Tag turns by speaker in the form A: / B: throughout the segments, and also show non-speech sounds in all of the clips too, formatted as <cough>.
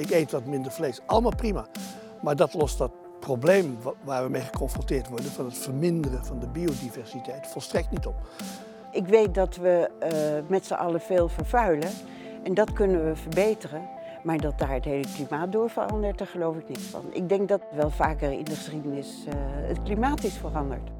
A: Ik eet wat minder vlees. Allemaal prima. Maar dat lost dat probleem waar we mee geconfronteerd worden van het verminderen van de biodiversiteit volstrekt niet op.
B: Ik weet dat we uh, met z'n allen veel vervuilen en dat kunnen we verbeteren. Maar dat daar het hele klimaat door verandert, daar geloof ik niet van. Ik denk dat wel vaker in de geschiedenis uh, het klimaat is veranderd.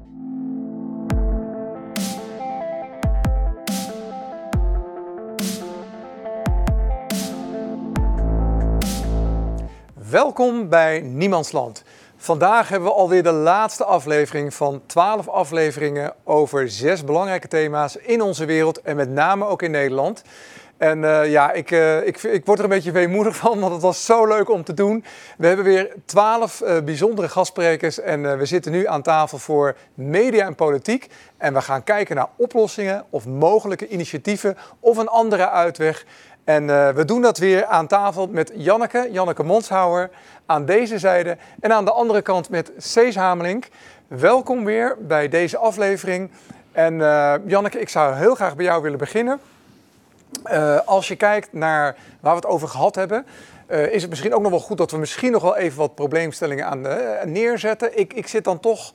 C: Welkom bij Niemandsland. Vandaag hebben we alweer de laatste aflevering van 12 afleveringen over zes belangrijke thema's in onze wereld en met name ook in Nederland. En uh, ja, ik, uh, ik, ik, word er een beetje weemoedig van, want het was zo leuk om te doen. We hebben weer twaalf uh, bijzondere gastsprekers en we zitten nu aan tafel voor media en politiek. En we gaan kijken naar oplossingen of mogelijke initiatieven of een andere uitweg. En uh, we doen dat weer aan tafel met Janneke, Janneke Monshouwer, aan deze zijde. En aan de andere kant met Cees Hamelink. Welkom weer bij deze aflevering. En uh, Janneke, ik zou heel graag bij jou willen beginnen. Uh, als je kijkt naar waar we het over gehad hebben, is het misschien ook nog wel goed dat we misschien nog wel even wat probleemstellingen aan neerzetten. Ik, ik zit dan toch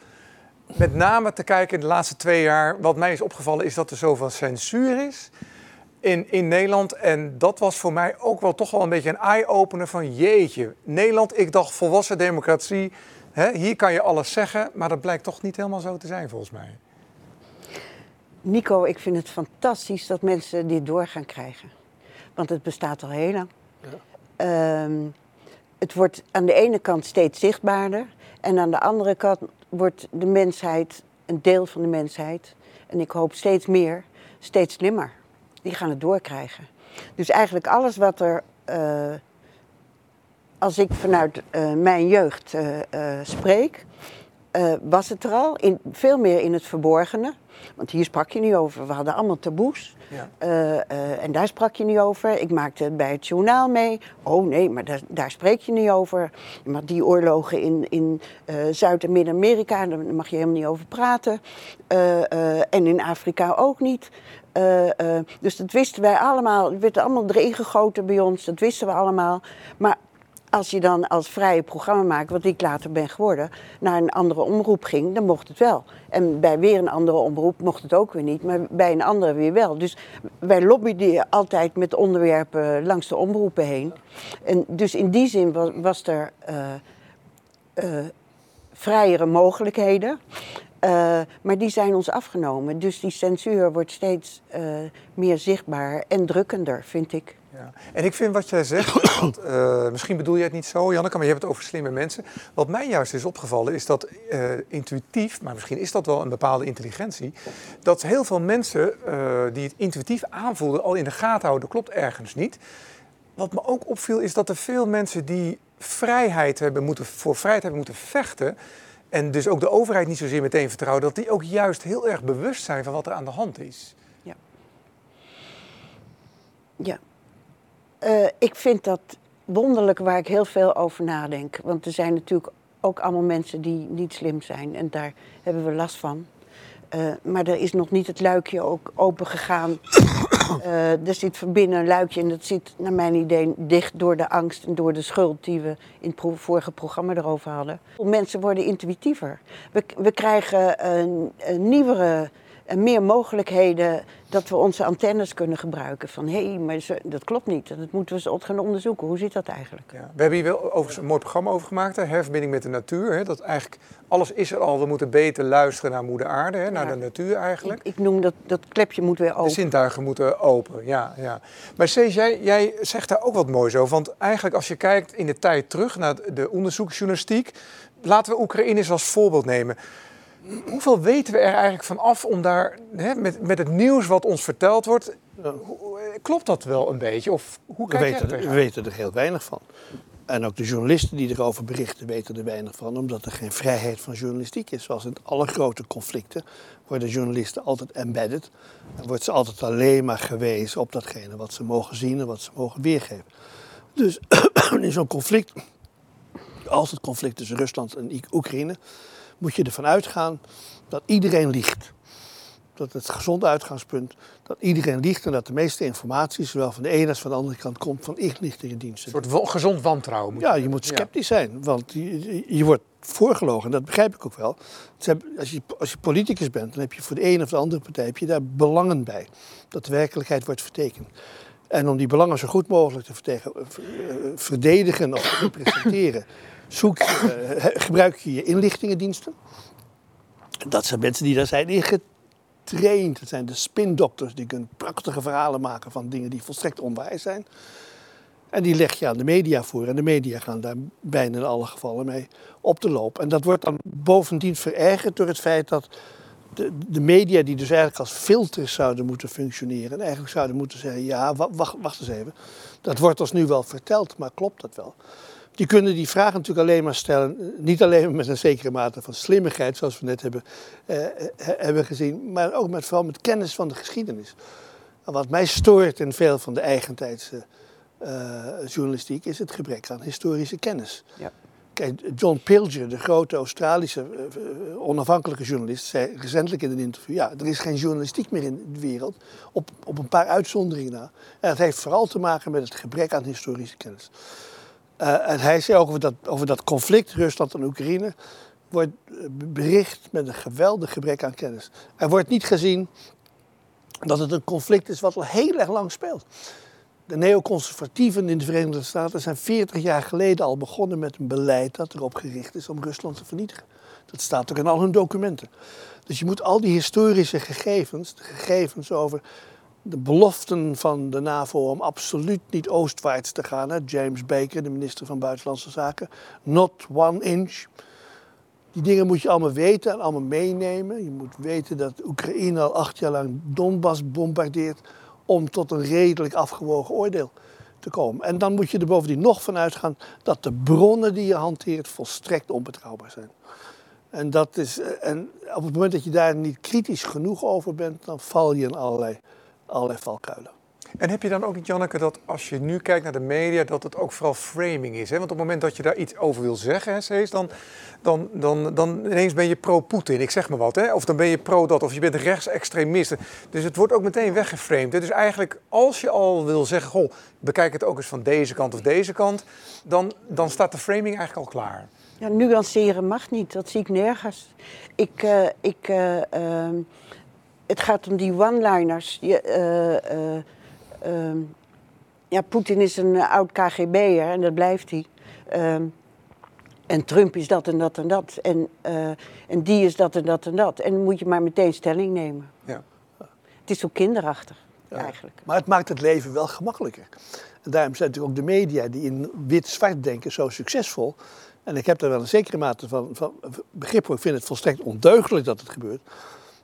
C: met name te kijken in de laatste twee jaar. Wat mij is opgevallen is dat er zoveel censuur is in, in Nederland. En dat was voor mij ook wel toch wel een beetje een eye-opener van jeetje. Nederland, ik dacht volwassen democratie. Hè, hier kan je alles zeggen, maar dat blijkt toch niet helemaal zo te zijn volgens mij.
B: Nico, ik vind het fantastisch dat mensen dit door gaan krijgen. Want het bestaat al heel lang. Ja. Um, het wordt aan de ene kant steeds zichtbaarder. En aan de andere kant wordt de mensheid, een deel van de mensheid, en ik hoop steeds meer, steeds slimmer die gaan het doorkrijgen. Dus eigenlijk alles wat er, uh, als ik vanuit uh, mijn jeugd uh, spreek, was het er al, in, veel meer in het verborgene. Want hier sprak je niet over, we hadden allemaal taboes. Ja. en daar sprak je niet over. Ik maakte het bij het journaal mee. Oh nee, maar daar, daar spreek je niet over. Maar die oorlogen in, in Zuid- en Midden-Amerika, daar mag je helemaal niet over praten. en in Afrika ook niet. Uh, dus dat wisten wij allemaal. Het werd allemaal erin gegoten bij ons. Dat wisten we allemaal. Maar als je dan als vrije programmamaker, wat ik later ben geworden, naar een andere omroep ging, dan mocht het wel. En bij weer een andere omroep mocht het ook weer niet, maar bij een andere weer wel. Dus wij lobbyden altijd met onderwerpen langs de omroepen heen. En dus in die zin was, was er uh, vrijere mogelijkheden. Uh, maar die zijn ons afgenomen. Dus die censuur wordt steeds uh, meer zichtbaar en drukkender, vind ik.
C: Ja. En ik vind wat jij zegt, <coughs> want, uh, misschien bedoel je het niet zo, Janneke, maar je hebt het over slimme mensen. Wat mij juist is opgevallen is dat intuïtief, maar misschien is dat wel een bepaalde intelligentie, dat heel veel mensen die het intuïtief aanvoelden al in de gaten houden, klopt ergens niet. Wat me ook opviel is dat er veel mensen die vrijheid hebben moeten, voor vrijheid hebben moeten vechten, en dus ook de overheid niet zozeer meteen vertrouwen, dat die ook juist heel erg bewust zijn van wat er aan de hand is.
B: Ja. Ja. Uh, ik vind dat wonderlijk waar ik heel veel over nadenk. Want er zijn natuurlijk ook allemaal mensen die niet slim zijn en daar hebben we last van. Uh, maar er is nog niet het luikje ook open gegaan. Uh, er zit van binnen een luikje en dat zit naar mijn idee dicht door de angst en door de schuld die we in het vorige programma erover hadden. Mensen worden intuïtiever. We, we krijgen een nieuwere en meer mogelijkheden dat we onze antennes kunnen gebruiken. Van hé, hey, maar dat klopt niet. Dat moeten we eens gaan onderzoeken. Hoe zit dat eigenlijk? Ja.
C: We hebben hier wel overigens een mooi programma over gemaakt. Hè? Herverbinding met de natuur. Hè? Dat eigenlijk alles is er al. We moeten beter luisteren naar moeder aarde. Hè? Naar de natuur eigenlijk.
B: Ik, ik, noem dat, dat klepje moet weer open.
C: De zintuigen moeten open, ja. ja. Maar Cees, jij, jij zegt daar ook wat moois over. Want eigenlijk als je kijkt in de tijd terug naar de onderzoeksjournalistiek. Laten we Oekraïne als voorbeeld nemen. Hoeveel weten we er eigenlijk van af om daar, hè, met, met het nieuws wat ons verteld wordt, klopt dat wel een beetje? Of hoe
A: we, weten, er, we weten er heel weinig van. En ook de journalisten die erover berichten weten er weinig van, omdat er geen vrijheid van journalistiek is. Zoals in alle grote conflicten worden journalisten altijd embedded. Dan wordt ze altijd alleen maar gewezen op datgene wat ze mogen zien en wat ze mogen weergeven. Dus <clears throat> in zo'n conflict, als het conflict tussen Rusland en Oekraïne, moet je ervan uitgaan dat iedereen liegt. dat het gezonde uitgangspunt dat iedereen liegt en dat de meeste informatie, zowel van de ene als van de andere kant, komt van inlichtingendiensten.
C: Een soort gezond wantrouwen.
A: Moet ja, je moet sceptisch zijn, want je, je, wordt voorgelogen, en dat begrijp ik ook wel. Als je, als je politicus bent, dan heb je voor de ene of de andere partij heb je daar belangen bij. Dat de werkelijkheid wordt vertekend. En om die belangen zo goed mogelijk te eh, verdedigen of te representeren, <coughs> uh, gebruik je je inlichtingendiensten. Dat zijn mensen die daar zijn ingetraind. Dat zijn de spindokters die kunnen prachtige verhalen maken van dingen die volstrekt onwaar zijn. En die leg je aan de media voor. En de media gaan daar bijna in alle gevallen mee op te lopen. En dat wordt dan bovendien verergerd door het feit dat de, de, media, die dus eigenlijk als filters zouden moeten functioneren. En eigenlijk zouden moeten zeggen: ja, wacht, wacht eens even. Dat wordt ons nu wel verteld, maar klopt dat wel? Die kunnen die vraag natuurlijk alleen maar stellen, niet alleen met een zekere mate van slimmigheid, zoals we net hebben, eh, eh hebben gezien, maar ook met, vooral met kennis van de geschiedenis. En wat mij stoort in veel van de eigentijdse uh, journalistiek is het gebrek aan historische kennis. Ja. Kijk, John Pilger, de grote Australische uh, onafhankelijke journalist, zei recentelijk in een interview: ja, er is geen journalistiek meer in de wereld, op, op een paar uitzonderingen na. En dat heeft vooral te maken met het gebrek aan historische kennis. Uh, en hij zei over dat, over dat conflict Rusland en Oekraïne wordt bericht met een geweldig gebrek aan kennis. Er wordt niet gezien dat het een conflict is wat al heel erg lang speelt. De neoconservatieven in de Verenigde Staten zijn 40 jaar geleden al begonnen met een beleid dat erop gericht is om Rusland te vernietigen. Dat staat ook in al hun documenten. Dus je moet al die historische gegevens, de gegevens over de beloften van de NAVO om absoluut niet oostwaarts te gaan. Hè? James Baker, de minister van Buitenlandse Zaken. Not one inch. Die dingen moet je allemaal weten en allemaal meenemen. Je moet weten dat Oekraïne al acht jaar lang Donbass bombardeert om tot een redelijk afgewogen oordeel te komen. En dan moet je er bovendien nog van uitgaan dat de bronnen die je hanteert volstrekt onbetrouwbaar zijn. En, dat is, eh, en op het moment dat je daar niet kritisch genoeg over bent, dan val je in allerlei allerlei valkuilen.
C: En heb je dan ook niet, Janneke, dat als je nu kijkt naar de media, dat het ook vooral framing is? Hè? Want op het moment dat je daar iets over wil zeggen, hè, Cees, dan, dan, dan, dan ineens ben je pro-Poetin, ik zeg maar wat. Hè? Of dan ben je pro-dat, of je bent rechtsextremist. Dus het wordt ook meteen weggeframed. Hè? Dus eigenlijk, als je al wil zeggen, goh, bekijk het ook eens van deze kant of deze kant, dan, dan staat de framing eigenlijk al klaar.
B: Ja, nuanceren mag niet, dat zie ik nergens. Ik, uh, ik uh, uh, het gaat om die one-liners. Uh, ja, Poetin is een oud KGB'er en dat blijft hij. Ehm, en Trump is dat en dat en dat. En, uh, en die is dat en dat en dat. En dan moet je maar meteen stelling nemen. Ja. Het is zo kinderachtig, eigenlijk.
A: Maar het maakt het leven wel gemakkelijker. En daarom zijn natuurlijk ook de media die in wit-zwart denken zo succesvol. En ik heb daar wel een zekere mate van, van begrip voor. Ik vind het volstrekt ondeugelijk dat het gebeurt.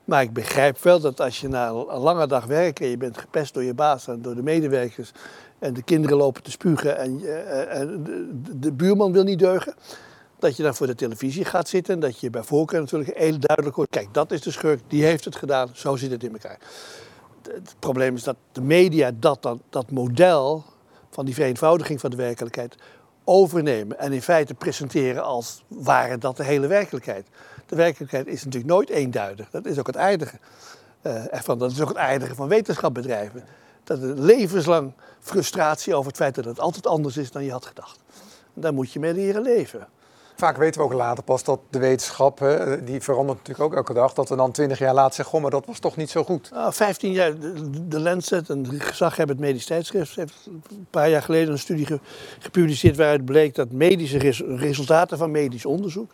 A: Maar ik begrijp wel dat als je na een lange dag werken, je bent gepest door je baas en door de medewerkers en de kinderen lopen te spugen en, uh, en de, buurman wil niet deugen, dat je dan voor de televisie gaat zitten en dat je bij voorkeur natuurlijk heel duidelijk hoort, kijk dat is de schurk, die heeft het gedaan, zo zit het in elkaar. Het probleem is dat de media dat, dat, dat model van die vereenvoudiging van de werkelijkheid overnemen en in feite presenteren als ware dat de hele werkelijkheid. De werkelijkheid is natuurlijk nooit eenduidig. Dat is ook het aardige uh, ervan. Dat is ook het aardige van wetenschapbedrijven. Dat er levenslang frustratie over het feit dat het altijd anders is dan je had gedacht. Daar moet je mee leren leven.
C: Vaak weten we ook later pas dat de wetenschap, hè, die verandert natuurlijk ook elke dag, dat we dan twintig jaar later zeggen, goh, maar dat was toch niet zo goed.
A: Nou, 15 jaar, de, de Lancet, een gezaghebbend medisch tijdschrift, heeft een paar jaar geleden een studie gepubliceerd waaruit bleek dat medische resultaten van medisch onderzoek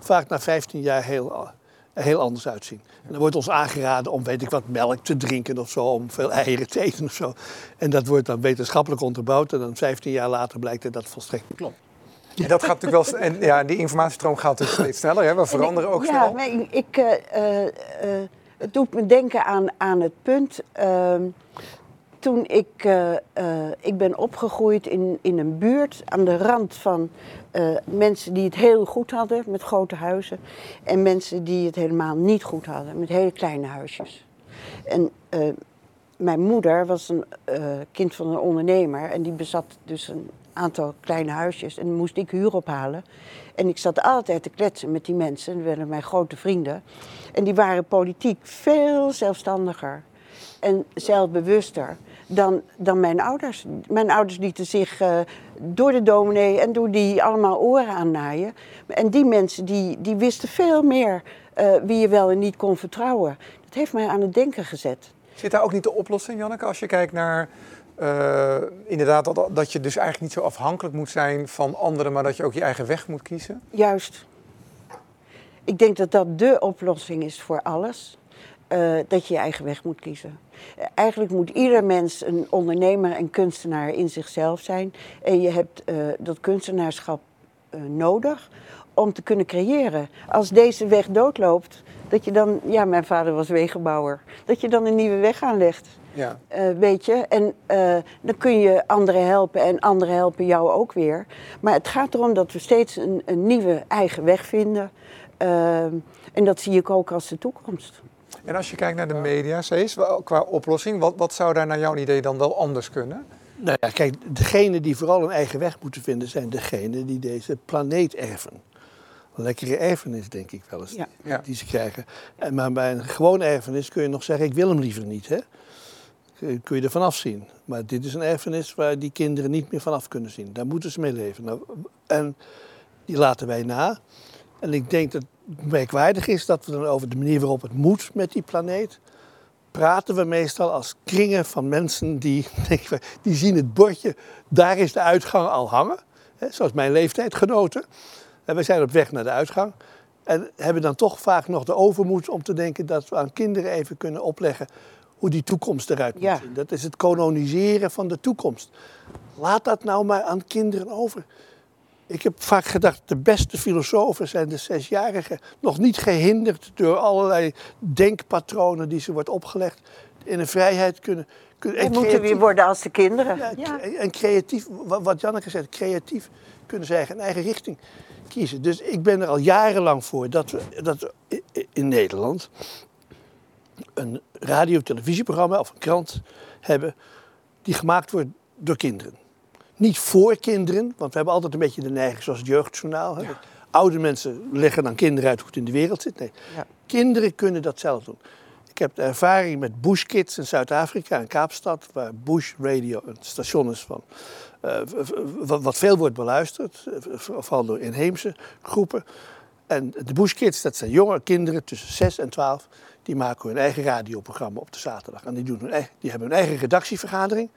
A: vaak na 15 jaar heel, heel anders uitzien. En dan wordt ons aangeraden om, weet ik wat, melk te drinken of zo, om veel eieren te eten of zo. En dat wordt dan wetenschappelijk onderbouwd en dan 15 jaar later blijkt dat dat volstrekt niet klopt.
C: En dat gaat natuurlijk wel, en ja, die informatiestroom gaat dus steeds sneller, hè? we veranderen ook
B: ja, snel. Ja, ik, uh, uh, het doet me denken aan, aan het punt ehm, toen ik, uh, uh, ik ben opgegroeid in, in een buurt aan de rand van uh, mensen die het heel goed hadden met grote huizen en mensen die het helemaal niet goed hadden met hele kleine huisjes. En mijn moeder was een kind van een ondernemer en die bezat dus een aantal kleine huisjes en moest ik huur ophalen. En ik zat altijd te kletsen met die mensen, die werden mijn grote vrienden. En die waren politiek veel zelfstandiger en zelfbewuster dan, dan mijn ouders. Mijn ouders lieten zich uh, door de dominee en door die allemaal oren aannaaien. En die mensen die, die wisten veel meer uh, wie je wel en niet kon vertrouwen. Dat heeft mij aan het denken gezet.
C: Zit daar ook niet de oplossing, Janneke, als je kijkt naar uh, inderdaad dat, dat je dus eigenlijk niet zo afhankelijk moet zijn van anderen, maar dat je ook je eigen weg moet kiezen?
B: Juist. Ik denk dat dat de oplossing is voor alles. Uh, dat je je eigen weg moet kiezen. Eigenlijk moet ieder mens een ondernemer en kunstenaar in zichzelf zijn. En je hebt uh, dat kunstenaarschap nodig om te kunnen creëren. Als deze weg doodloopt, dat je dan, ja, mijn vader was wegenbouwer, dat je dan een nieuwe weg aanlegt. Ja. Weet je, en dan kun je anderen helpen en anderen helpen jou ook weer. Maar het gaat erom dat we steeds een, een nieuwe eigen weg vinden. Uh, en dat zie ik ook als de toekomst.
C: En als je kijkt naar de media, Cees, qua oplossing, wat, wat zou daar naar jouw idee dan wel anders kunnen?
A: Nou ja, kijk, degenen die vooral een eigen weg moeten vinden, zijn degenen die deze planeet erven lekkere erfenis, denk ik wel eens, ja. die ze krijgen. En, maar bij een gewone erfenis kun je nog zeggen, ik wil hem liever niet. Hè? Kun je er vanaf zien. Maar dit is een erfenis waar die kinderen niet meer vanaf kunnen zien. Daar moeten ze mee leven. Nou, en die laten wij na. En ik denk dat het merkwaardig is dat we dan over de manier waarop het moet met die planeet praten we meestal als kringen van mensen die, <laughs> die zien het bordje, daar is de uitgang al hangen. Zoals mijn leeftijdgenoten. En we zijn op weg naar de uitgang. En hebben dan toch vaak nog de overmoed om te denken dat we aan kinderen even kunnen opleggen hoe die toekomst eruit moet zien. Dat is het koloniseren van de toekomst. Laat dat nou maar aan kinderen over. Ik heb vaak gedacht, de beste filosofen zijn de zesjarigen. Nog niet gehinderd door allerlei denkpatronen die ze wordt opgelegd. In een vrijheid kunnen...
B: kunnen en moeten weer worden als de kinderen.
A: Ja, En creatief, wat Janneke zegt, creatief kunnen ze eigen, een eigen richting kiezen. Dus ik ben er al jarenlang voor dat we, dat we in Nederland een radio-televisieprogramma of een krant hebben die gemaakt wordt door kinderen. Niet voor kinderen, want we hebben altijd een beetje de neiging, zoals het jeugdjournaal. Oude mensen leggen dan kinderen uit hoe het in de wereld zit. Nee, ja. kinderen kunnen dat zelf doen. Ik heb de ervaring met Bush Kids in Zuid-Afrika, in Kaapstad, waar Bush Radio een station is van uh, wat veel wordt beluisterd, eh, vooral door inheemse groepen. En de Bush Kids, dat zijn jonge kinderen tussen 6 en 12, die maken hun eigen radioprogramma op de zaterdag. En die, doen hun eigen, die hebben hun eigen redactievergadering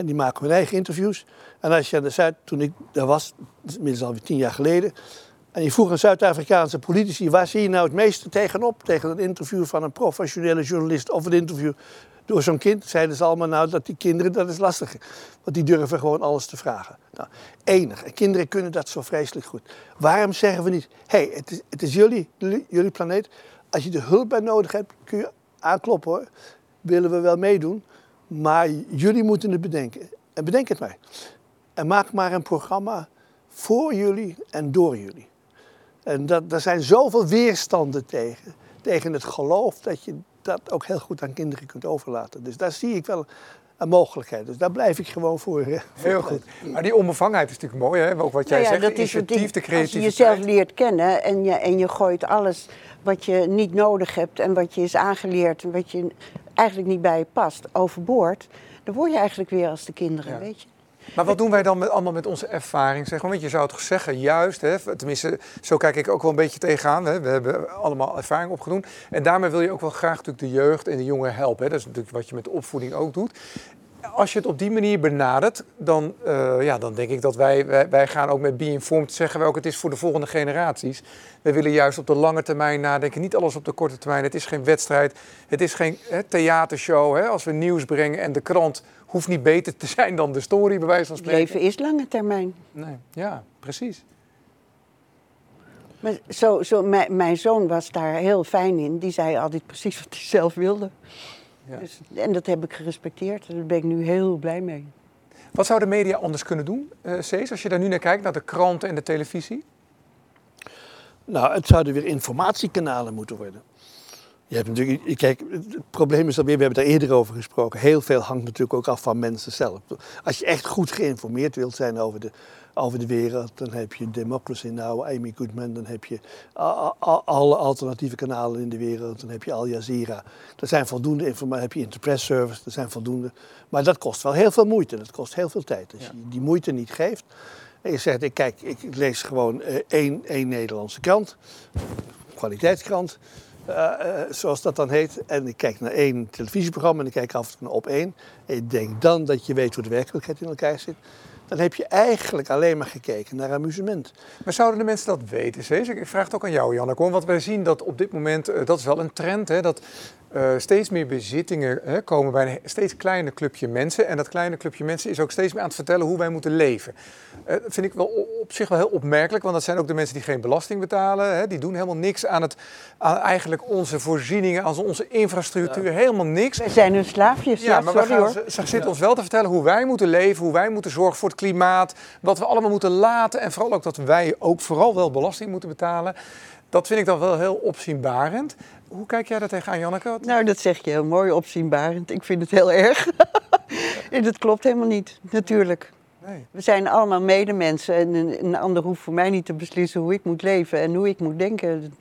A: en die maken hun eigen interviews. En als je aan de Zuid, toen ik daar was, inmiddels alweer tien jaar geleden, en je vroeg aan Zuid-Afrikaanse politici, waar zie je nou het meeste tegenop? Tegen een interview van een professionele journalist of een interview door zo'n kind, zeiden ze allemaal nou dat die kinderen, dat is lastig. Want die durven gewoon alles te vragen. Nou, enig. En kinderen kunnen dat zo vreselijk goed. Waarom zeggen we niet, hé, hey, het, is, het is jullie, jullie planeet. Als je er hulp bij nodig hebt, kun je aankloppen hoor. Willen we wel meedoen. Maar jullie moeten het bedenken. En bedenk het maar. En maak maar een programma voor jullie en door jullie. En dat, daar zijn zoveel weerstanden tegen. Tegen het geloof dat je dat ook heel goed aan kinderen kunt overlaten. Dus daar zie ik wel een mogelijkheid. Dus daar blijf ik gewoon voor.
C: Heel goed. Maar die onbevangenheid is natuurlijk mooi, hè? Ook wat jij nou ja, zegt, dat is
B: initiatief,
C: de creativiteit.
B: Als je jezelf leert kennen en je, en je gooit alles wat je niet nodig hebt... en wat je is aangeleerd en wat je eigenlijk niet bij je past overboord... dan word je eigenlijk weer als de kinderen, weet je.
C: Maar wat doen wij dan allemaal met onze ervaring? Zeg maar? Want je zou het zeggen, juist, hè, tenminste, zo kijk ik ook wel een beetje tegenaan. Hè. We hebben allemaal ervaring opgedaan. En daarmee wil je ook wel graag natuurlijk de jeugd en de jongeren helpen. Hè. Dat is natuurlijk wat je met opvoeding ook doet. Als je het op die manier benadert, dan, uh, ja, dan denk ik dat wij, wij, wij, gaan ook met Be Informed zeggen we ook, het is voor de volgende generaties. We willen juist op de lange termijn nadenken, niet alles op de korte termijn. Het is geen wedstrijd, het is geen hè, theatershow. Hè, als we nieuws brengen en de krant hoeft niet beter te zijn dan de story, bij wijze van spreken.
B: Leven is lange termijn.
C: Nee, ja, precies.
B: Maar zo, zo, mijn, mijn zoon was daar heel fijn in. Die zei altijd precies wat hij zelf wilde. Ja. Dus, en dat heb ik gerespecteerd. Daar ben ik nu heel blij mee.
C: Wat zou de media anders kunnen doen, uh, Cees, als je daar nu naar kijkt, naar de kranten en de televisie?
A: Nou, het zouden weer informatiekanalen moeten worden. Je hebt natuurlijk, kijk, het probleem is alweer, we hebben daar eerder over gesproken, heel veel hangt natuurlijk ook af van mensen zelf. Als je echt goed geïnformeerd wilt zijn over de, over de wereld, dan heb je Democracy Now, Amy Goodman, dan heb je alle alternatieve kanalen in de wereld, dan heb je Al Jazeera. Er zijn voldoende informatie, heb je Interpress Service, er zijn voldoende. Maar dat kost wel heel veel moeite, dat kost heel veel tijd. Als je die moeite niet geeft, en je zegt, ik, kijk, ik lees gewoon eh, één, één Nederlandse krant, kwaliteitskrant. Uh, zoals dat dan heet. En ik kijk naar één televisieprogramma en ik kijk af en toe op één. En ik denk dan dat je weet hoe de werkelijkheid in elkaar zit. Dan heb je eigenlijk alleen maar gekeken naar amusement.
C: Maar zouden de mensen dat weten, Cees? Ik vraag het ook aan jou, Janneke. Want wij zien dat op dit moment, uh, dat is wel een trend, hè, dat uh, steeds meer bezittingen hè, komen bij een steeds kleiner clubje mensen. En dat kleine clubje mensen is ook steeds meer aan het vertellen hoe wij moeten leven. Uh, dat vind ik wel op zich wel heel opmerkelijk, want dat zijn ook de mensen die geen belasting betalen. Hè, die doen helemaal niks aan, het, aan eigenlijk onze voorzieningen, aan onze infrastructuur, helemaal niks.
B: Wij zijn hun slaafjes, ja, maar sorry,
C: gaan, ze, ze zitten ons wel te vertellen hoe wij moeten leven, hoe wij moeten zorgen voor het klimaat, wat we allemaal moeten laten. En vooral ook dat wij ook vooral wel belasting moeten betalen. Dat vind ik dan wel heel opzienbarend. Hoe kijk jij daar tegenaan, Janneke?
B: Nou, dat zeg je heel mooi, opzienbarend. Ik vind het heel <laughs> erg. en dat klopt helemaal niet, natuurlijk. Nee. We zijn allemaal medemensen en een, een ander hoeft voor mij niet te beslissen hoe ik moet leven en hoe ik moet denken.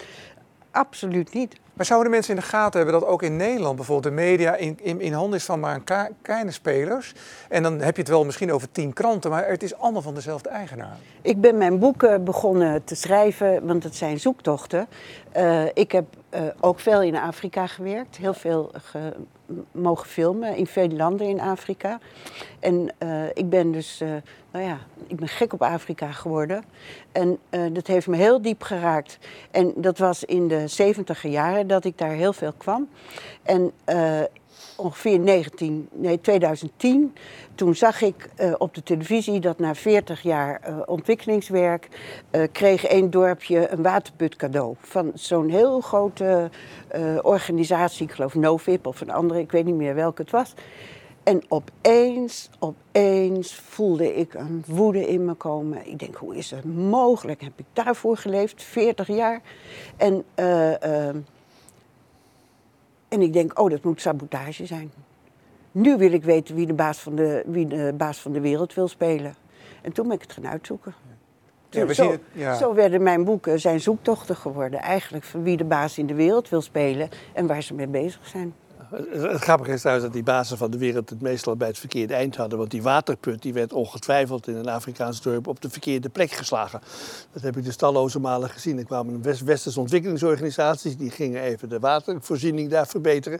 B: Absoluut niet.
C: Maar zouden mensen in de gaten hebben dat ook in Nederland bijvoorbeeld de media in, in, in handen is van maar een kleine spelers? En dan heb je het wel misschien over tien kranten, maar het is allemaal van dezelfde eigenaar.
B: Ik ben mijn boeken begonnen te schrijven, want het zijn zoektochten. Uh, ik heb uh, ook veel in Afrika gewerkt, heel veel ge mogen filmen in veel landen in Afrika. En uh, ik ben dus, uh, nou ja, ik ben gek op Afrika geworden. En uh, dat heeft me heel diep geraakt. En dat was in de zeventiger jaren dat ik daar heel veel kwam. En ongeveer 19, nee, 2010, toen zag ik uh, op de televisie dat na 40 jaar uh, ontwikkelingswerk uh, kreeg één dorpje een waterput cadeau van zo'n heel grote organisatie, ik geloof Novip of een andere, ik weet niet meer welke het was. En opeens, opeens voelde ik een woede in me komen. Ik denk, hoe is het mogelijk? Heb ik daarvoor geleefd, 40 jaar? En en ik denk, oh, dat moet sabotage zijn. Nu wil ik weten wie de baas van de, wie de, baas van de wereld wil spelen. En toen ben ik het gaan uitzoeken. Ja, we zo, zien het, ja. zo werden mijn boeken zijn zoektochten geworden. Eigenlijk van wie de baas in de wereld wil spelen en waar ze mee bezig zijn.
A: Het grappige is trouwens dat die bazen van de wereld het meestal bij het verkeerde eind hadden. Want die waterput die werd ongetwijfeld in een Afrikaans dorp op de verkeerde plek geslagen. Dat heb ik dus talloze malen gezien. Er kwamen West westerse ontwikkelingsorganisaties, die gingen even de watervoorziening daar verbeteren.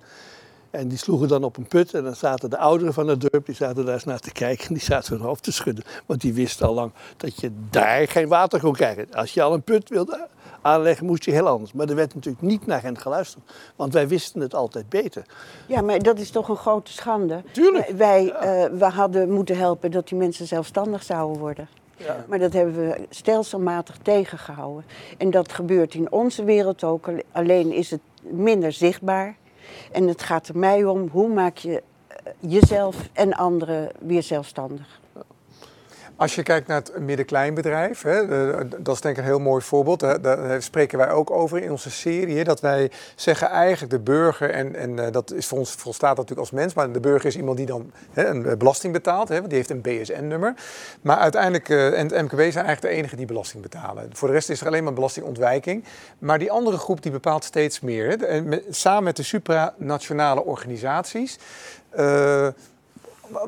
A: En die sloegen dan op een put en dan zaten de ouderen van het dorp, die zaten daar eens naar te kijken en die zaten hun hoofd te schudden. Want die wisten al lang dat je daar geen water kon krijgen. Als je al een put wilde aanleggen, moest je heel anders. Maar er werd natuurlijk niet naar hen geluisterd, want wij wisten het altijd beter.
B: Ja, maar dat is toch een grote schande.
A: Tuurlijk.
B: Wij, ja. uh, we hadden moeten helpen dat die mensen zelfstandig zouden worden. Ja. Maar dat hebben we stelselmatig tegengehouden. En dat gebeurt in onze wereld ook, alleen is het minder zichtbaar. En het gaat er mij om, hoe maak je eh, jezelf en anderen weer zelfstandig?
C: Als je kijkt naar het middenkleinbedrijf, hè, dat is denk ik een heel mooi voorbeeld. Daar spreken wij ook over in onze serie. Dat wij zeggen eigenlijk de burger, en, en eh, dat is voor ons volstaat natuurlijk als mens, maar de burger is iemand die dan hè, een eh, belasting betaalt, hè, want die heeft een BSN-nummer. Maar uiteindelijk, en het MKB zijn eigenlijk de enige die belasting betalen. Voor de rest is er alleen maar belastingontwijking. Maar die andere groep die bepaalt steeds meer. Hè. Samen met de supranationale organisaties.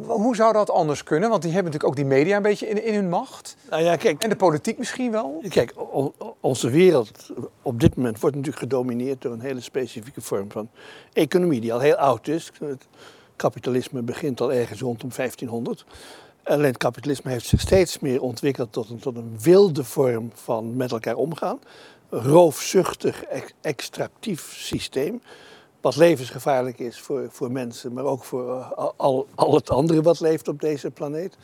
C: Hoe zou dat anders kunnen? Want die hebben natuurlijk ook die media een beetje in, in hun macht.
A: Nou ja, kijk,
C: en de politiek misschien wel.
A: Kijk, onze wereld op dit moment wordt natuurlijk gedomineerd door een hele specifieke vorm van economie, die al heel oud is. Het kapitalisme begint al ergens rondom 1500. Alleen het kapitalisme heeft zich steeds meer ontwikkeld tot een, tot een wilde vorm van met elkaar omgaan. Roofzuchtig, extractief systeem wat levensgevaarlijk is voor, voor mensen, maar ook voor uh, al, al het andere wat leeft op deze planeet.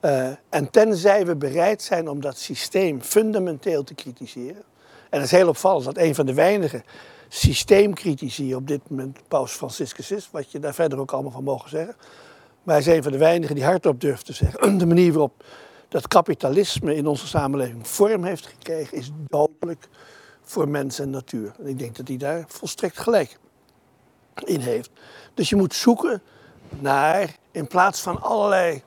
A: Uh, en tenzij we bereid zijn om dat systeem fundamenteel te kritiseren. En het is heel opvallend dat een van de weinige systeemcritici op dit moment Paus Franciscus is, wat je daar verder ook allemaal van mogen zeggen. Maar hij is een van de weinigen die hardop durft te zeggen. <clears throat> De manier waarop dat kapitalisme in onze samenleving vorm heeft gekregen, is dodelijk voor mens en natuur. En ik denk dat hij daar volstrekt gelijk in heeft. Dus je moet zoeken naar, in plaats van allerlei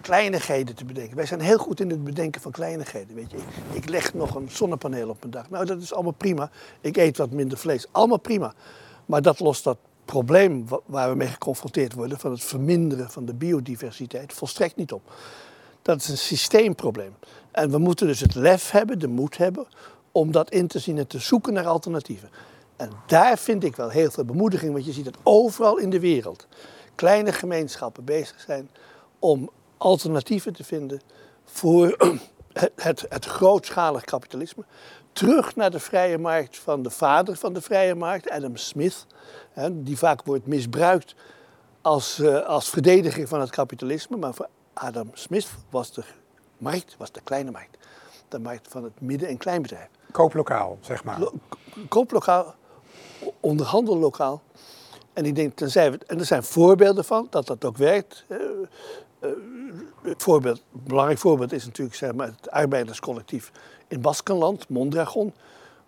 A: kleinigheden te bedenken. Wij zijn heel goed in het bedenken van kleinigheden. Weet je. Ik, ik leg nog een zonnepaneel op mijn dak. Nou, dat is allemaal prima. Ik eet wat minder vlees. Allemaal prima. Maar dat lost dat probleem waar we mee geconfronteerd worden, van het verminderen van de biodiversiteit, volstrekt niet op. Dat is een systeemprobleem. En we moeten dus het lef hebben, de moed hebben, om dat in te zien en te zoeken naar alternatieven. En daar vind ik wel heel veel bemoediging, want je ziet het overal in de wereld. Kleine gemeenschappen bezig zijn om alternatieven te vinden voor <clears throat> het, het, het grootschalig kapitalisme. Terug naar de vrije markt van de vader van de vrije markt, Adam Smith, die vaak wordt misbruikt als, uh, als verdediger van het kapitalisme. Maar voor Adam Smith was de markt was de kleine markt. De markt van het midden- en kleinbedrijf.
C: Kooplokaal, zeg maar.
A: kooplokaal, onderhandellokaal. En ik denk, tenzij we, en er zijn voorbeelden van dat dat ook werkt. Uh, uh, voorbeeld, een belangrijk voorbeeld is natuurlijk zeg maar, het arbeiderscollectief in Baskenland, Mondragon.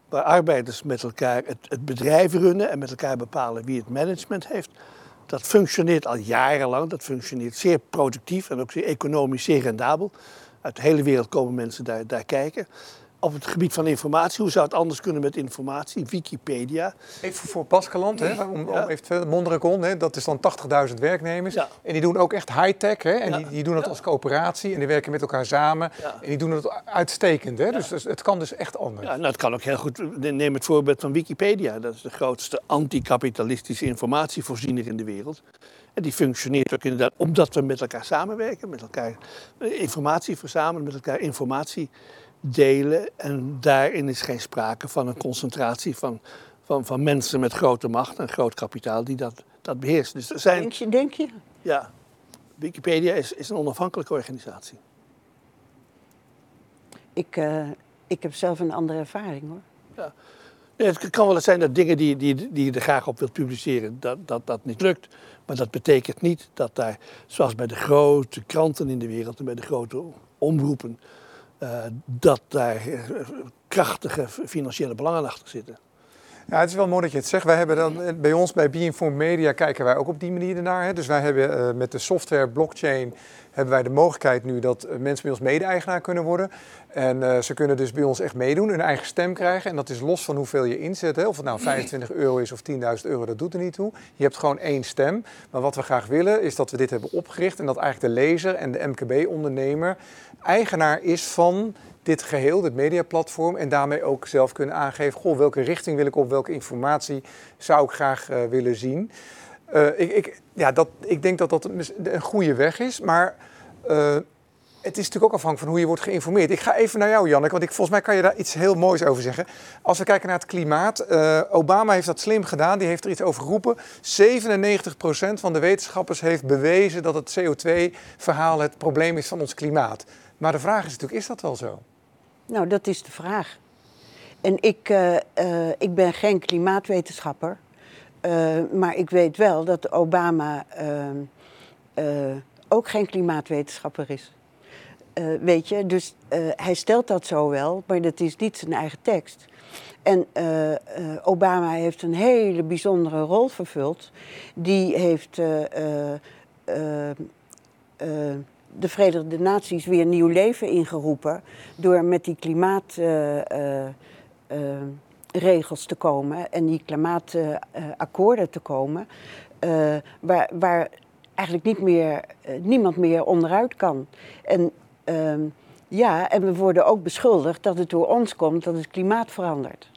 A: Waar arbeiders met elkaar het, het bedrijf runnen en met elkaar bepalen wie het management heeft. Dat functioneert al jarenlang, dat functioneert zeer productief en ook zeer economisch zeer rendabel. Uit de hele wereld komen mensen daar, daar kijken op het gebied van informatie. Hoe zou het anders kunnen met informatie? Wikipedia.
C: Even voor Baskeland, hè, om, om even Mondragon, hè, dat is dan 80.000 werknemers. En die doen ook echt high-tech. Hè, en die, die, doen het als coöperatie en die werken met elkaar samen. En die doen het uitstekend. Hè, dus, dus, het kan dus echt anders.
A: Ja, nou, het kan ook heel goed. Neem het voorbeeld van Wikipedia. Dat is de grootste anticapitalistische informatievoorziener in de wereld. En die functioneert ook inderdaad omdat we met elkaar samenwerken, met elkaar eh, informatie verzamelen, met elkaar informatie delen. En daarin is geen sprake van een concentratie van, van, van mensen met grote macht en groot kapitaal die dat, dat beheerst.
B: Dus er zijn, denk je, denk je?
A: Ja, Wikipedia is, is een onafhankelijke organisatie.
B: Ik, uh, ik heb zelf een andere ervaring hoor.
A: Ja. het kan wel zijn dat dingen die, die, die je er graag op wilt publiceren, dat, dat dat niet lukt. Maar dat betekent niet dat daar, zoals bij de grote kranten in de wereld en bij de grote omroepen, dat daar eh, krachtige financiële belangen achter zitten.
C: Ja, het is wel mooi dat je het zegt. Wij hebben dan, eh, bij ons bij Beinform Media kijken wij ook op die manier ernaar. Hè. Dus wij hebben uh, met de software blockchain hebben wij de mogelijkheid nu dat mensen bij ons mede-eigenaar kunnen worden. En ze kunnen dus bij ons echt meedoen, hun eigen stem krijgen. En dat is los van hoeveel je inzet. Hè. Of het nou 25 euro is of 10.000 euro, dat doet er niet toe. Je hebt gewoon één stem. Maar wat we graag willen is dat we dit hebben opgericht. En dat eigenlijk de lezer en de MKB-ondernemer eigenaar is van dit geheel, dit mediaplatform, en daarmee ook zelf kunnen aangeven, goh, welke richting wil ik op, welke informatie zou ik graag uh, willen zien. Uh, ik, ik, ja, dat, ik denk dat dat een goede weg is, maar uh, het is natuurlijk ook afhankelijk van hoe je wordt geïnformeerd. Ik ga even naar jou, Janneke, want ik, volgens mij kan je daar iets heel moois over zeggen. Als we kijken naar het klimaat, Obama heeft dat slim gedaan, die heeft er iets over geroepen. 97% van de wetenschappers heeft bewezen dat het CO2-verhaal het probleem is van ons klimaat. Maar de vraag is natuurlijk, is dat wel zo?
B: Nou, dat is de vraag. En ik, uh, uh, ik ben geen klimaatwetenschapper. Uh, maar ik weet wel dat Obama ook geen klimaatwetenschapper is. weet je, dus hij stelt dat zo wel, maar dat is niet zijn eigen tekst. En Obama heeft een hele bijzondere rol vervuld. Die heeft de Verenigde Naties weer nieuw leven ingeroepen door met die klimaatregels uh, uh, te komen en die klimaatakkoorden te komen, waar, waar, eigenlijk niet meer, niemand meer onderuit kan. En ehm, ja, en we worden ook beschuldigd dat het door ons komt dat het klimaat verandert.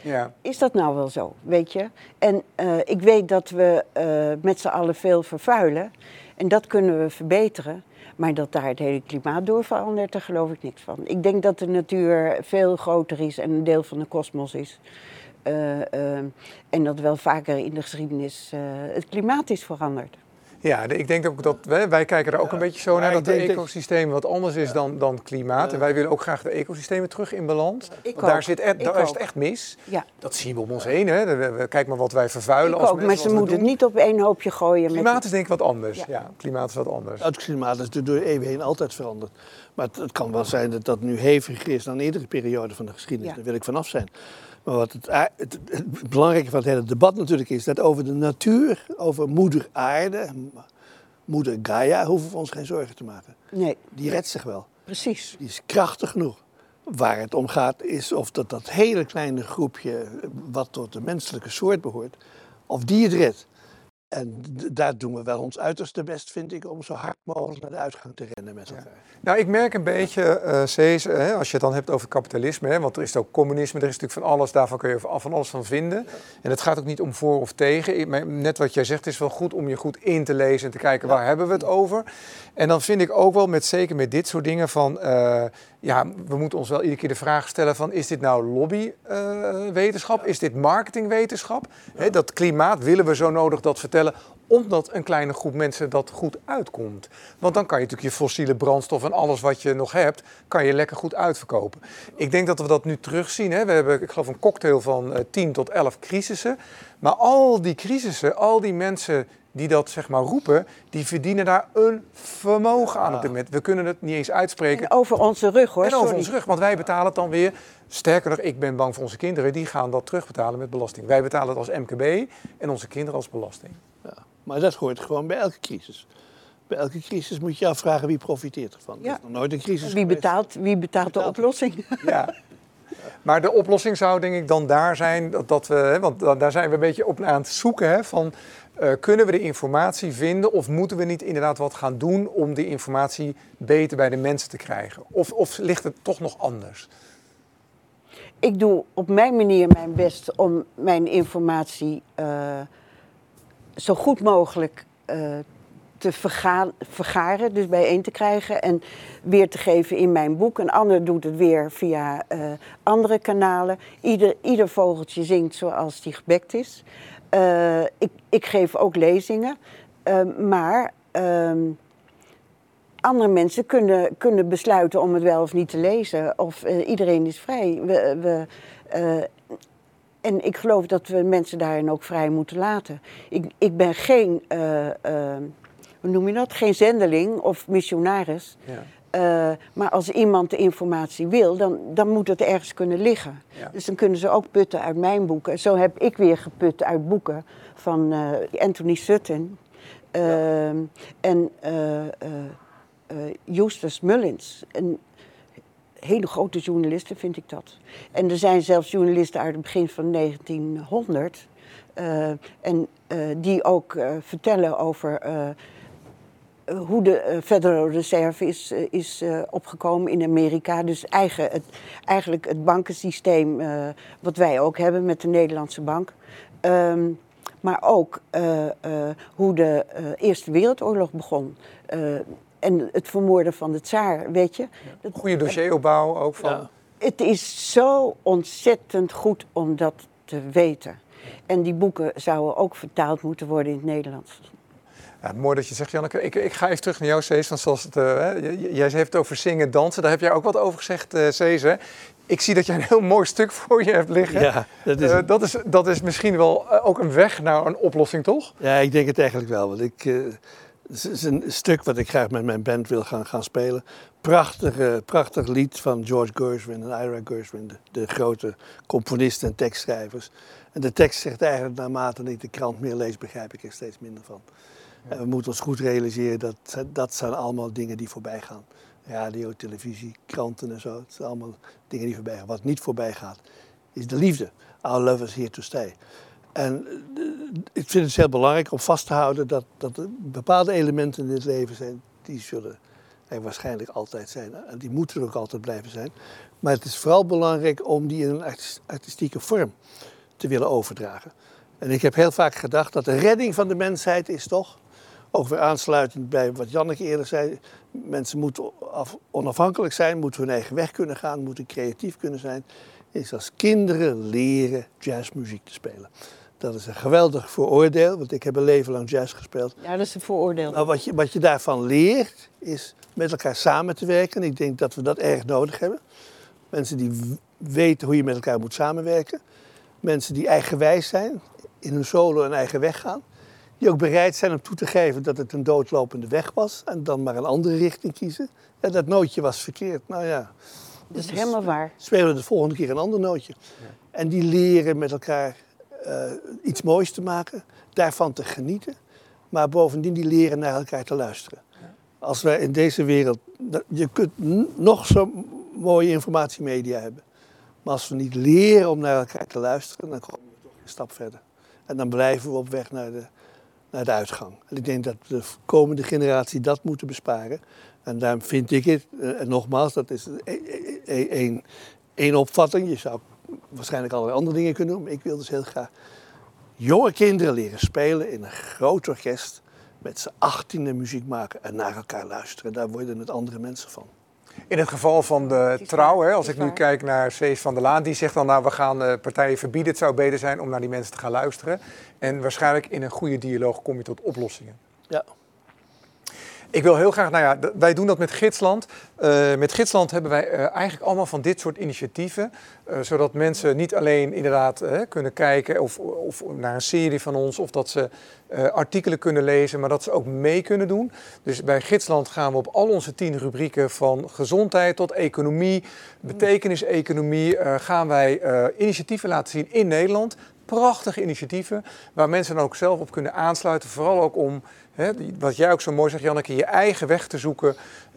B: Ja. Is dat nou wel zo, weet je? En ik weet dat we met z'n allen veel vervuilen. En dat kunnen we verbeteren. Maar dat daar het hele klimaat door verandert, daar geloof ik niks van. Ik denk dat de natuur veel groter is en een deel van de kosmos is. Uh, uh, en dat wel vaker in de geschiedenis uh, het klimaat is veranderd.
C: Ja, ik denk ook dat wij, wij kijken er ook een beetje zo naar dat het ecosysteem wat anders is dan, dan klimaat. En wij willen ook graag de ecosystemen terug in balans.
B: Ik
C: daar, zit er, daar is het echt mis. Ja. Dat zien we om ons heen. Hè. Kijk maar wat wij vervuilen.
B: Ik
C: als
B: ook, maar ze moeten het niet op één hoopje gooien.
C: Klimaat is denk ik wat anders. Ja. klimaat is wat anders.
A: Het klimaat is door de eeuwen heen altijd veranderd. Maar het, het, kan wel zijn dat dat nu heviger is dan eerdere periode van de geschiedenis. Daar wil ik vanaf zijn. Maar wat het, het, het, belangrijke van het hele debat natuurlijk is dat over de natuur, over moeder aarde, moeder Gaia, hoeven we ons geen zorgen te maken.
B: Nee.
A: Die redt zich wel.
B: Precies.
A: Die is krachtig genoeg. Waar het om gaat is of dat, dat hele kleine groepje wat tot de menselijke soort behoort, of die het redt. En daar doen we wel ons uiterste best, vind ik, om zo hard mogelijk naar de uitgang te rennen met elkaar.
C: Nou, ik merk een beetje, uh, Cees, hè, als je het dan hebt over kapitalisme, hè, want er is ook communisme, er is natuurlijk van alles, daarvan kun je van alles van vinden. En het gaat ook niet om voor of tegen. net wat jij zegt, het is wel goed om je goed in te lezen en te kijken waar hebben we het over. En dan vind ik ook wel, met, zeker met dit soort dingen, van uh, ja, we moeten ons wel iedere keer de vraag stellen van is dit nou lobbywetenschap? Uh, is dit marketingwetenschap? Ja. dat klimaat, willen we zo nodig dat vertellen omdat een kleine groep mensen dat goed uitkomt. Want dan kan je natuurlijk je fossiele brandstof en alles wat je nog hebt, kan je lekker goed uitverkopen. Ik denk dat we dat nu terugzien. Hè. We hebben, ik geloof, een cocktail van uh, eh, 10 tot 11 crisissen. Maar al die crisissen, al die mensen die dat zeg maar roepen, die verdienen daar een vermogen aan op dit moment. We kunnen het niet eens uitspreken.
B: En over onze rug hoor.
C: En over onze rug, want wij betalen het dan weer. Sterker nog, ik ben bang voor onze kinderen, die gaan dat terugbetalen met belasting. Wij betalen het als MKB en onze kinderen als belasting.
A: Ja, maar dat hoort gewoon bij elke crisis. Bij elke crisis moet je afvragen wie profiteert ervan. Ja. Er is nog nooit een crisis
B: wie betaalt, wie betaalt, de oplossing?
C: Ja. Maar de oplossing zou denk ik dan daar zijn, dat, dat we, want daar zijn we een beetje op aan het zoeken, hè, van uh, kunnen we de informatie vinden of moeten we niet inderdaad wat gaan doen om die informatie beter bij de mensen te krijgen? Of, of ligt het toch nog anders?
B: Ik doe op mijn manier mijn best om mijn informatie uh, zo goed mogelijk uh, te vergaren, dus bijeen te krijgen en weer te geven in mijn boek. Een ander doet het weer via andere kanalen. Ieder, ieder vogeltje zingt zoals die gebekt is. Uh, ik, ik, geef ook lezingen, uh, maar ehm, andere mensen kunnen, kunnen besluiten om het wel of niet te lezen. Of iedereen is vrij. We, we en ik geloof dat we mensen daarin ook vrij moeten laten. Ik, ik ben geen hoe noem je dat? Geen zendeling of missionaris. Ja. Uh, maar als iemand de informatie wil, dan, dan moet het ergens kunnen liggen. Ja. Dus dan kunnen ze ook putten uit mijn boeken. Zo heb ik weer geput uit boeken van uh, Anthony Sutton uh, ja. en Justus Mullins. Een hele grote journalisten vind ik dat. En er zijn zelfs journalisten uit het begin van 1900... en die ook vertellen over eh, hoe de eh, Federal Reserve is, eh, is opgekomen in Amerika. Dus eigen, het, eigenlijk het bankensysteem wat wij ook hebben met de Nederlandse bank. Um, maar ook hoe de Eerste Wereldoorlog begon. en het vermoorden van de tsaar, weet je.
C: Ja. Goede dossieropbouw ook van... Ja.
B: Het is zo ontzettend goed om dat te weten. En die boeken zouden ook vertaald moeten worden in het Nederlands.
C: Ja, mooi dat je zegt, Janneke. Ik, ik ga even terug naar jou, Cees. Want zoals het, uh, jij heeft het over zingen, dansen. Daar heb jij ook wat over gezegd, uh, Cees. Hè? Ik zie dat jij een heel <laughs> mooi stuk voor je hebt liggen. Ja, dat is, uh, dat is, dat is misschien wel ook een weg naar een oplossing, toch?
A: Ja, ik denk het eigenlijk wel. Want ik, het is een stuk wat ik graag met mijn band wil gaan, gaan spelen. Prachtig, prachtig lied van George Gershwin en Ira Gershwin, de, de, grote componisten en tekstschrijvers. En de tekst zegt eigenlijk, naarmate ik de krant meer lees, begrijp ik er steeds minder van. En we moeten ons goed realiseren dat dat zijn allemaal dingen die voorbij gaan. Radio, televisie, kranten en zo. Het zijn allemaal dingen die voorbij gaan. Wat niet voorbij gaat, is de liefde. Our love is here to stay. En eh, ik vind het heel belangrijk om vast te houden dat, dat er bepaalde elementen in het leven zijn, die zullen er waarschijnlijk altijd zijn. En die moeten er ook altijd blijven zijn. Maar het is vooral belangrijk om die in een artistieke vorm te willen overdragen. En ik heb heel vaak gedacht dat de redding van de mensheid is toch ook weer aansluitend bij wat Janneke eerder zei. Mensen moeten onafhankelijk zijn, moeten hun eigen weg kunnen gaan, moeten creatief kunnen zijn. Is als kinderen leren jazzmuziek te spelen. Dat is een geweldig vooroordeel, want ik heb een leven lang jazz gespeeld.
B: Ja, dat is een vooroordeel.
A: Nou, wat, je, wat je daarvan leert, is met elkaar samen te werken. En ik denk dat we dat erg nodig hebben. Mensen die weten hoe je met elkaar moet samenwerken. Mensen die eigenwijs zijn, in hun solo een eigen weg gaan. Die ook bereid zijn om toe te geven dat het een doodlopende weg was. En dan maar een andere richting kiezen. En dat nootje was verkeerd. Nou ja.
B: Dat is helemaal waar.
A: Spelen we de volgende keer een ander nootje. En die leren met elkaar uh, iets moois te maken, daarvan te genieten. Maar bovendien die leren naar elkaar te luisteren. Als wij in deze wereld, je kunt nog zo mooie informatiemedia hebben. Maar als we niet leren om naar elkaar te luisteren, dan komen we toch een stap verder. En dan blijven we op weg naar de, naar de uitgang. En ik denk dat de komende generatie dat moeten besparen. En daarom vind ik het, eh, en nogmaals, dat is één opvatting. Je zou waarschijnlijk allerlei andere dingen kunnen doen. Maar ik wil dus heel graag jonge kinderen leren spelen in een groot orkest. Met z'n achttiende muziek maken en naar elkaar luisteren. Daar worden het andere mensen van.
C: In het geval van de trouw, hè, als ik nu kijk naar Cees van der Laan, die zegt dan nou we gaan uh, partijen verbieden. Het zou beter zijn om naar die mensen te gaan luisteren. En waarschijnlijk in een goede dialoog kom je tot oplossingen.
A: Ja.
C: Ik wil heel graag, nou ja, wij doen dat met Gidsland. Uh, met Gidsland hebben wij uh, eigenlijk allemaal van dit soort initiatieven. Uh, zodat mensen niet alleen inderdaad kunnen kijken of, of, naar een serie van ons, of dat ze artikelen kunnen lezen, maar dat ze ook mee kunnen doen. Dus bij Gidsland gaan we op al onze tien rubrieken van gezondheid tot economie, betekeniseconomie, gaan wij initiatieven laten zien in Nederland. Prachtige initiatieven waar mensen dan ook zelf op kunnen aansluiten. Vooral ook om wat jij ook zo mooi zegt, Janneke, je eigen weg te zoeken.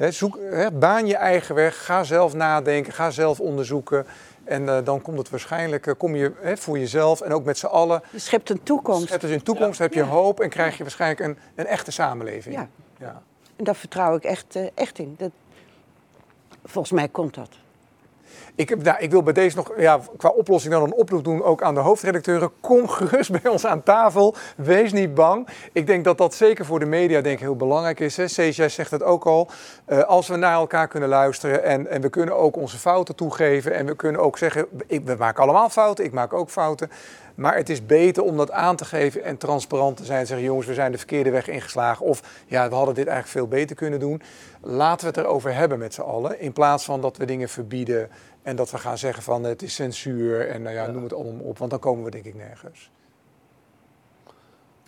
C: zoek, baan je eigen weg, ga zelf nadenken, ga zelf onderzoeken. En uh, dan komt het waarschijnlijk, uh, kom je voor jezelf en ook met z'n allen.
B: Je schept een toekomst.
C: Schept dus een toekomst, ja. heb je hoop en krijg je waarschijnlijk een, een echte samenleving.
B: Ja. ja. En daar vertrouw ik echt, uh, echt in. Dat, volgens mij komt dat.
C: Ik, nou, ik wil bij deze nog ja, qua oplossing dan een oproep doen, ook aan de hoofdredacteuren. Kom gerust bij ons aan tafel. Wees niet bang. Ik denk dat dat zeker voor de media denk ik, heel belangrijk is. Jij zegt het ook al. Uh, als we naar elkaar kunnen luisteren en, en we kunnen ook onze fouten toegeven. En we kunnen ook zeggen, ik, we maken allemaal fouten, ik maak ook fouten. Maar het is beter om dat aan te geven en transparant te zijn. Zeggen jongens, we zijn de verkeerde weg ingeslagen. Of ja, we hadden dit eigenlijk veel beter kunnen doen. Laten we het erover hebben met z'n allen. In plaats van dat we dingen verbieden en dat we gaan zeggen van het is censuur en nou ja, noem het allemaal op. Want dan komen we denk ik nergens.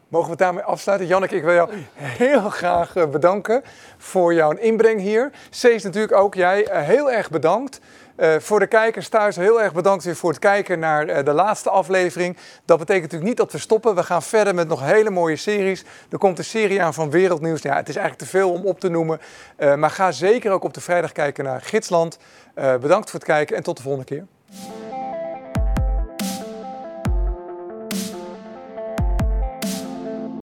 C: Mogen we het daarmee afsluiten? Janneke, ik wil jou heel graag eh, bedanken voor jouw inbreng hier. Cees natuurlijk ook, jij eh, heel erg bedankt. Uh, voor de kijkers thuis heel erg bedankt weer voor het kijken naar uh, de laatste aflevering. Dat betekent natuurlijk niet dat we stoppen. We gaan verder met nog hele mooie series. Er komt een serie aan van Wereldnieuws. Ja, het is eigenlijk te veel om op te noemen. Uh, maar ga zeker ook op de vrijdag kijken naar Gidsland. bedankt voor het kijken en tot de volgende keer.